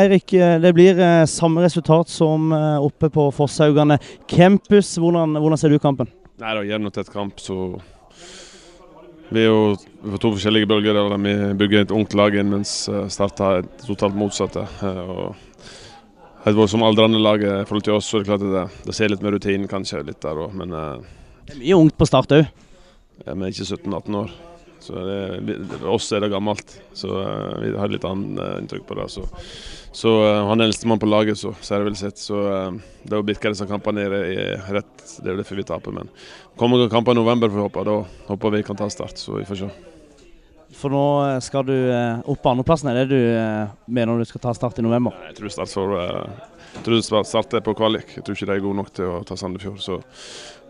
Eirik, det blir samme resultat som oppe på Fosshaugane campus. Hvordan, hvordan ser du kampen? Nei, Det er jevn og tett kamp, så vi er jo på to forskjellige bølger. der Vi bygger et ungt lag inn, mens Start har totalt motsatte. Og et voldsomt aldrende lag i forhold til oss, så er det klart at det, det ser litt mer rutinen kanskje litt der òg, men Det er mye ungt på Start òg? Vi er ikke 17-18 år. Så det, oss er det gammelt. Så uh, vi har litt annet uh, inntrykk på det. Så, så uh, han er eldstemann på laget, så ser jeg vel sett. Så det å bikke disse kampene er, er rett. Det er derfor vi taper. Men kommer det kamper i november, får vi håpe. Da håper vi kan ta start. Så vi får se. For nå skal du opp på andreplassen. Er det du mener du skal ta start i november? Jeg tror Start får jeg tror Start er på kvalik. Jeg tror ikke de er gode nok til å ta Sandefjord. Så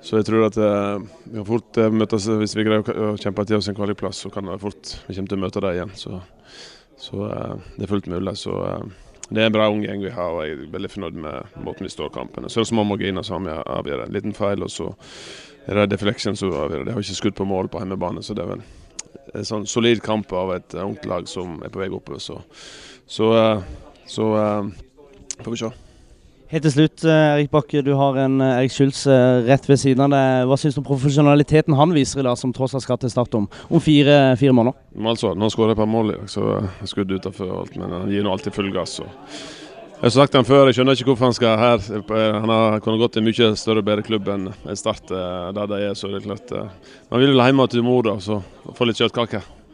så jeg tror at eh, vi kan fort eh, møtes hvis vi greier å kjempe til oss en kvalikplass. Så kan det fort vi kommer til å møte dem igjen. Så, så eh, det er fullt mulig. Så det er en bra ung gjeng vi har, og jeg er veldig fornøyd med måten vi står kampene. Så er det små marginer som avgjør en liten feil, og så er det deflection som avgjør. De har ikke skudd på mål på hjemmebane, så det er vel en sånn solid kamp av et ungt lag som er på vei oppover. Så, så, så får vi se. Helt til slutt, eh, Erik Bakke, du har en eh, Erik Schulz eh, rett ved siden av deg. Hva syns du om profesjonaliteten han viser i dag, som tross alt skal til start om, om fire, fire måneder? Altså, nå skårer jeg på mål i mål, så skudd utenfor alt, men han gir nå alltid full gass. Og. Jeg har sagt han før, jeg skjønner ikke hvorfor han skal her. Han har kunnet gått til mye større og bedre klubb enn Start der de er. så det er klart. Man vil jo hjem til mor da, så få litt kjøttkake.